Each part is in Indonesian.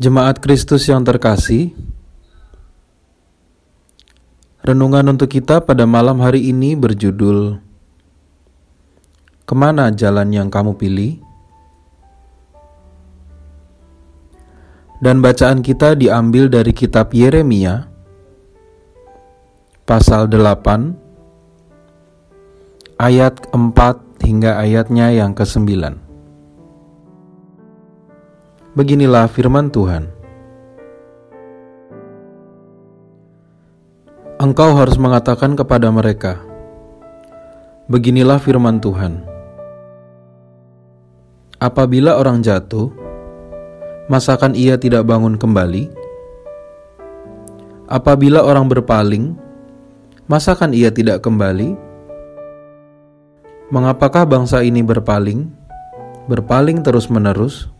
Jemaat Kristus yang terkasih, renungan untuk kita pada malam hari ini berjudul Ke mana jalan yang kamu pilih? Dan bacaan kita diambil dari kitab Yeremia, pasal 8, ayat 4 hingga ayatnya yang ke-9. Beginilah firman Tuhan. Engkau harus mengatakan kepada mereka, Beginilah firman Tuhan. Apabila orang jatuh, masakan ia tidak bangun kembali? Apabila orang berpaling, masakan ia tidak kembali? Mengapakah bangsa ini berpaling, berpaling terus-menerus?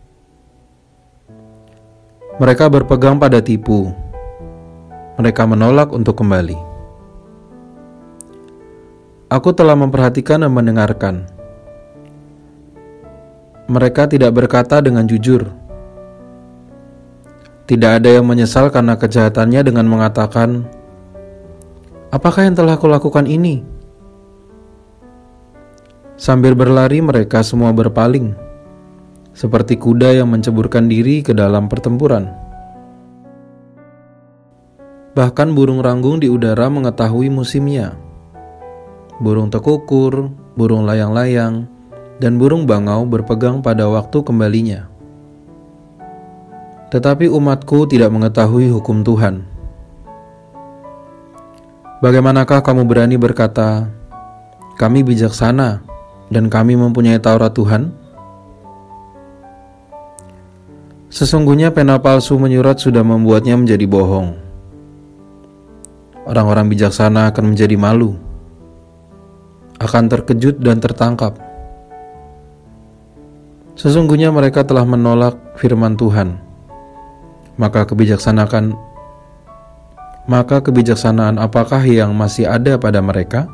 Mereka berpegang pada tipu. Mereka menolak untuk kembali. Aku telah memperhatikan dan mendengarkan. Mereka tidak berkata dengan jujur. Tidak ada yang menyesal karena kejahatannya dengan mengatakan, "Apakah yang telah kulakukan ini?" Sambil berlari, mereka semua berpaling seperti kuda yang menceburkan diri ke dalam pertempuran. Bahkan burung ranggung di udara mengetahui musimnya. Burung tekukur, burung layang-layang, dan burung bangau berpegang pada waktu kembalinya. Tetapi umatku tidak mengetahui hukum Tuhan. Bagaimanakah kamu berani berkata, "Kami bijaksana dan kami mempunyai Taurat Tuhan"? Sesungguhnya pena palsu menyurat sudah membuatnya menjadi bohong. Orang-orang bijaksana akan menjadi malu, akan terkejut dan tertangkap. Sesungguhnya mereka telah menolak firman Tuhan, maka kebijaksanaan maka kebijaksanaan apakah yang masih ada pada mereka?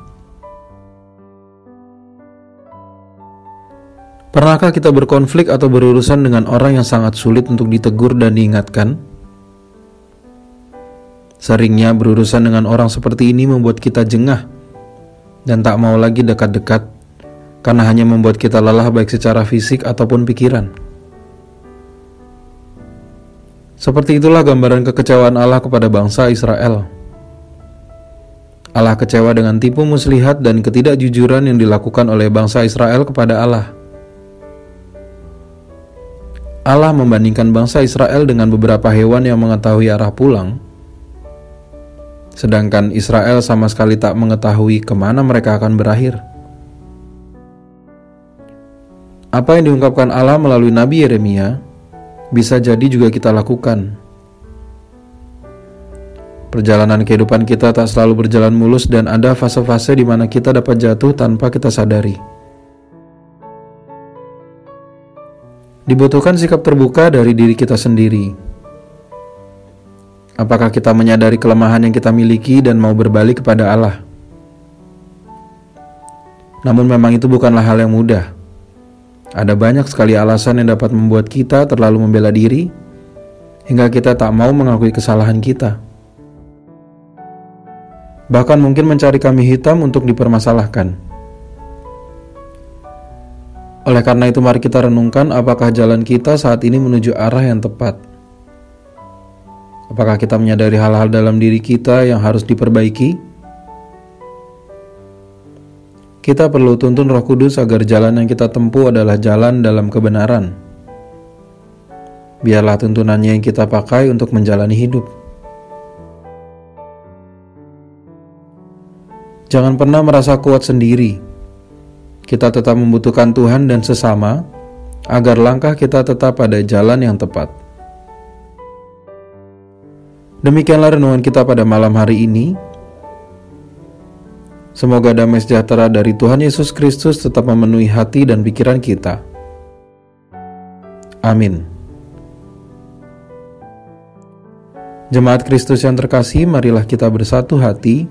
Pernahkah kita berkonflik atau berurusan dengan orang yang sangat sulit untuk ditegur dan diingatkan? Seringnya berurusan dengan orang seperti ini membuat kita jengah dan tak mau lagi dekat-dekat karena hanya membuat kita lelah baik secara fisik ataupun pikiran. Seperti itulah gambaran kekecewaan Allah kepada bangsa Israel. Allah kecewa dengan tipu muslihat dan ketidakjujuran yang dilakukan oleh bangsa Israel kepada Allah. Allah membandingkan bangsa Israel dengan beberapa hewan yang mengetahui arah pulang, sedangkan Israel sama sekali tak mengetahui ke mana mereka akan berakhir. Apa yang diungkapkan Allah melalui Nabi Yeremia bisa jadi juga kita lakukan. Perjalanan kehidupan kita tak selalu berjalan mulus dan ada fase-fase di mana kita dapat jatuh tanpa kita sadari. Dibutuhkan sikap terbuka dari diri kita sendiri. Apakah kita menyadari kelemahan yang kita miliki dan mau berbalik kepada Allah? Namun, memang itu bukanlah hal yang mudah. Ada banyak sekali alasan yang dapat membuat kita terlalu membela diri, hingga kita tak mau mengakui kesalahan kita. Bahkan mungkin mencari kami hitam untuk dipermasalahkan. Oleh karena itu mari kita renungkan apakah jalan kita saat ini menuju arah yang tepat. Apakah kita menyadari hal-hal dalam diri kita yang harus diperbaiki? Kita perlu tuntun Roh Kudus agar jalan yang kita tempuh adalah jalan dalam kebenaran. Biarlah tuntunannya yang kita pakai untuk menjalani hidup. Jangan pernah merasa kuat sendiri kita tetap membutuhkan Tuhan dan sesama agar langkah kita tetap pada jalan yang tepat. Demikianlah renungan kita pada malam hari ini. Semoga damai sejahtera dari Tuhan Yesus Kristus tetap memenuhi hati dan pikiran kita. Amin. Jemaat Kristus yang terkasih, marilah kita bersatu hati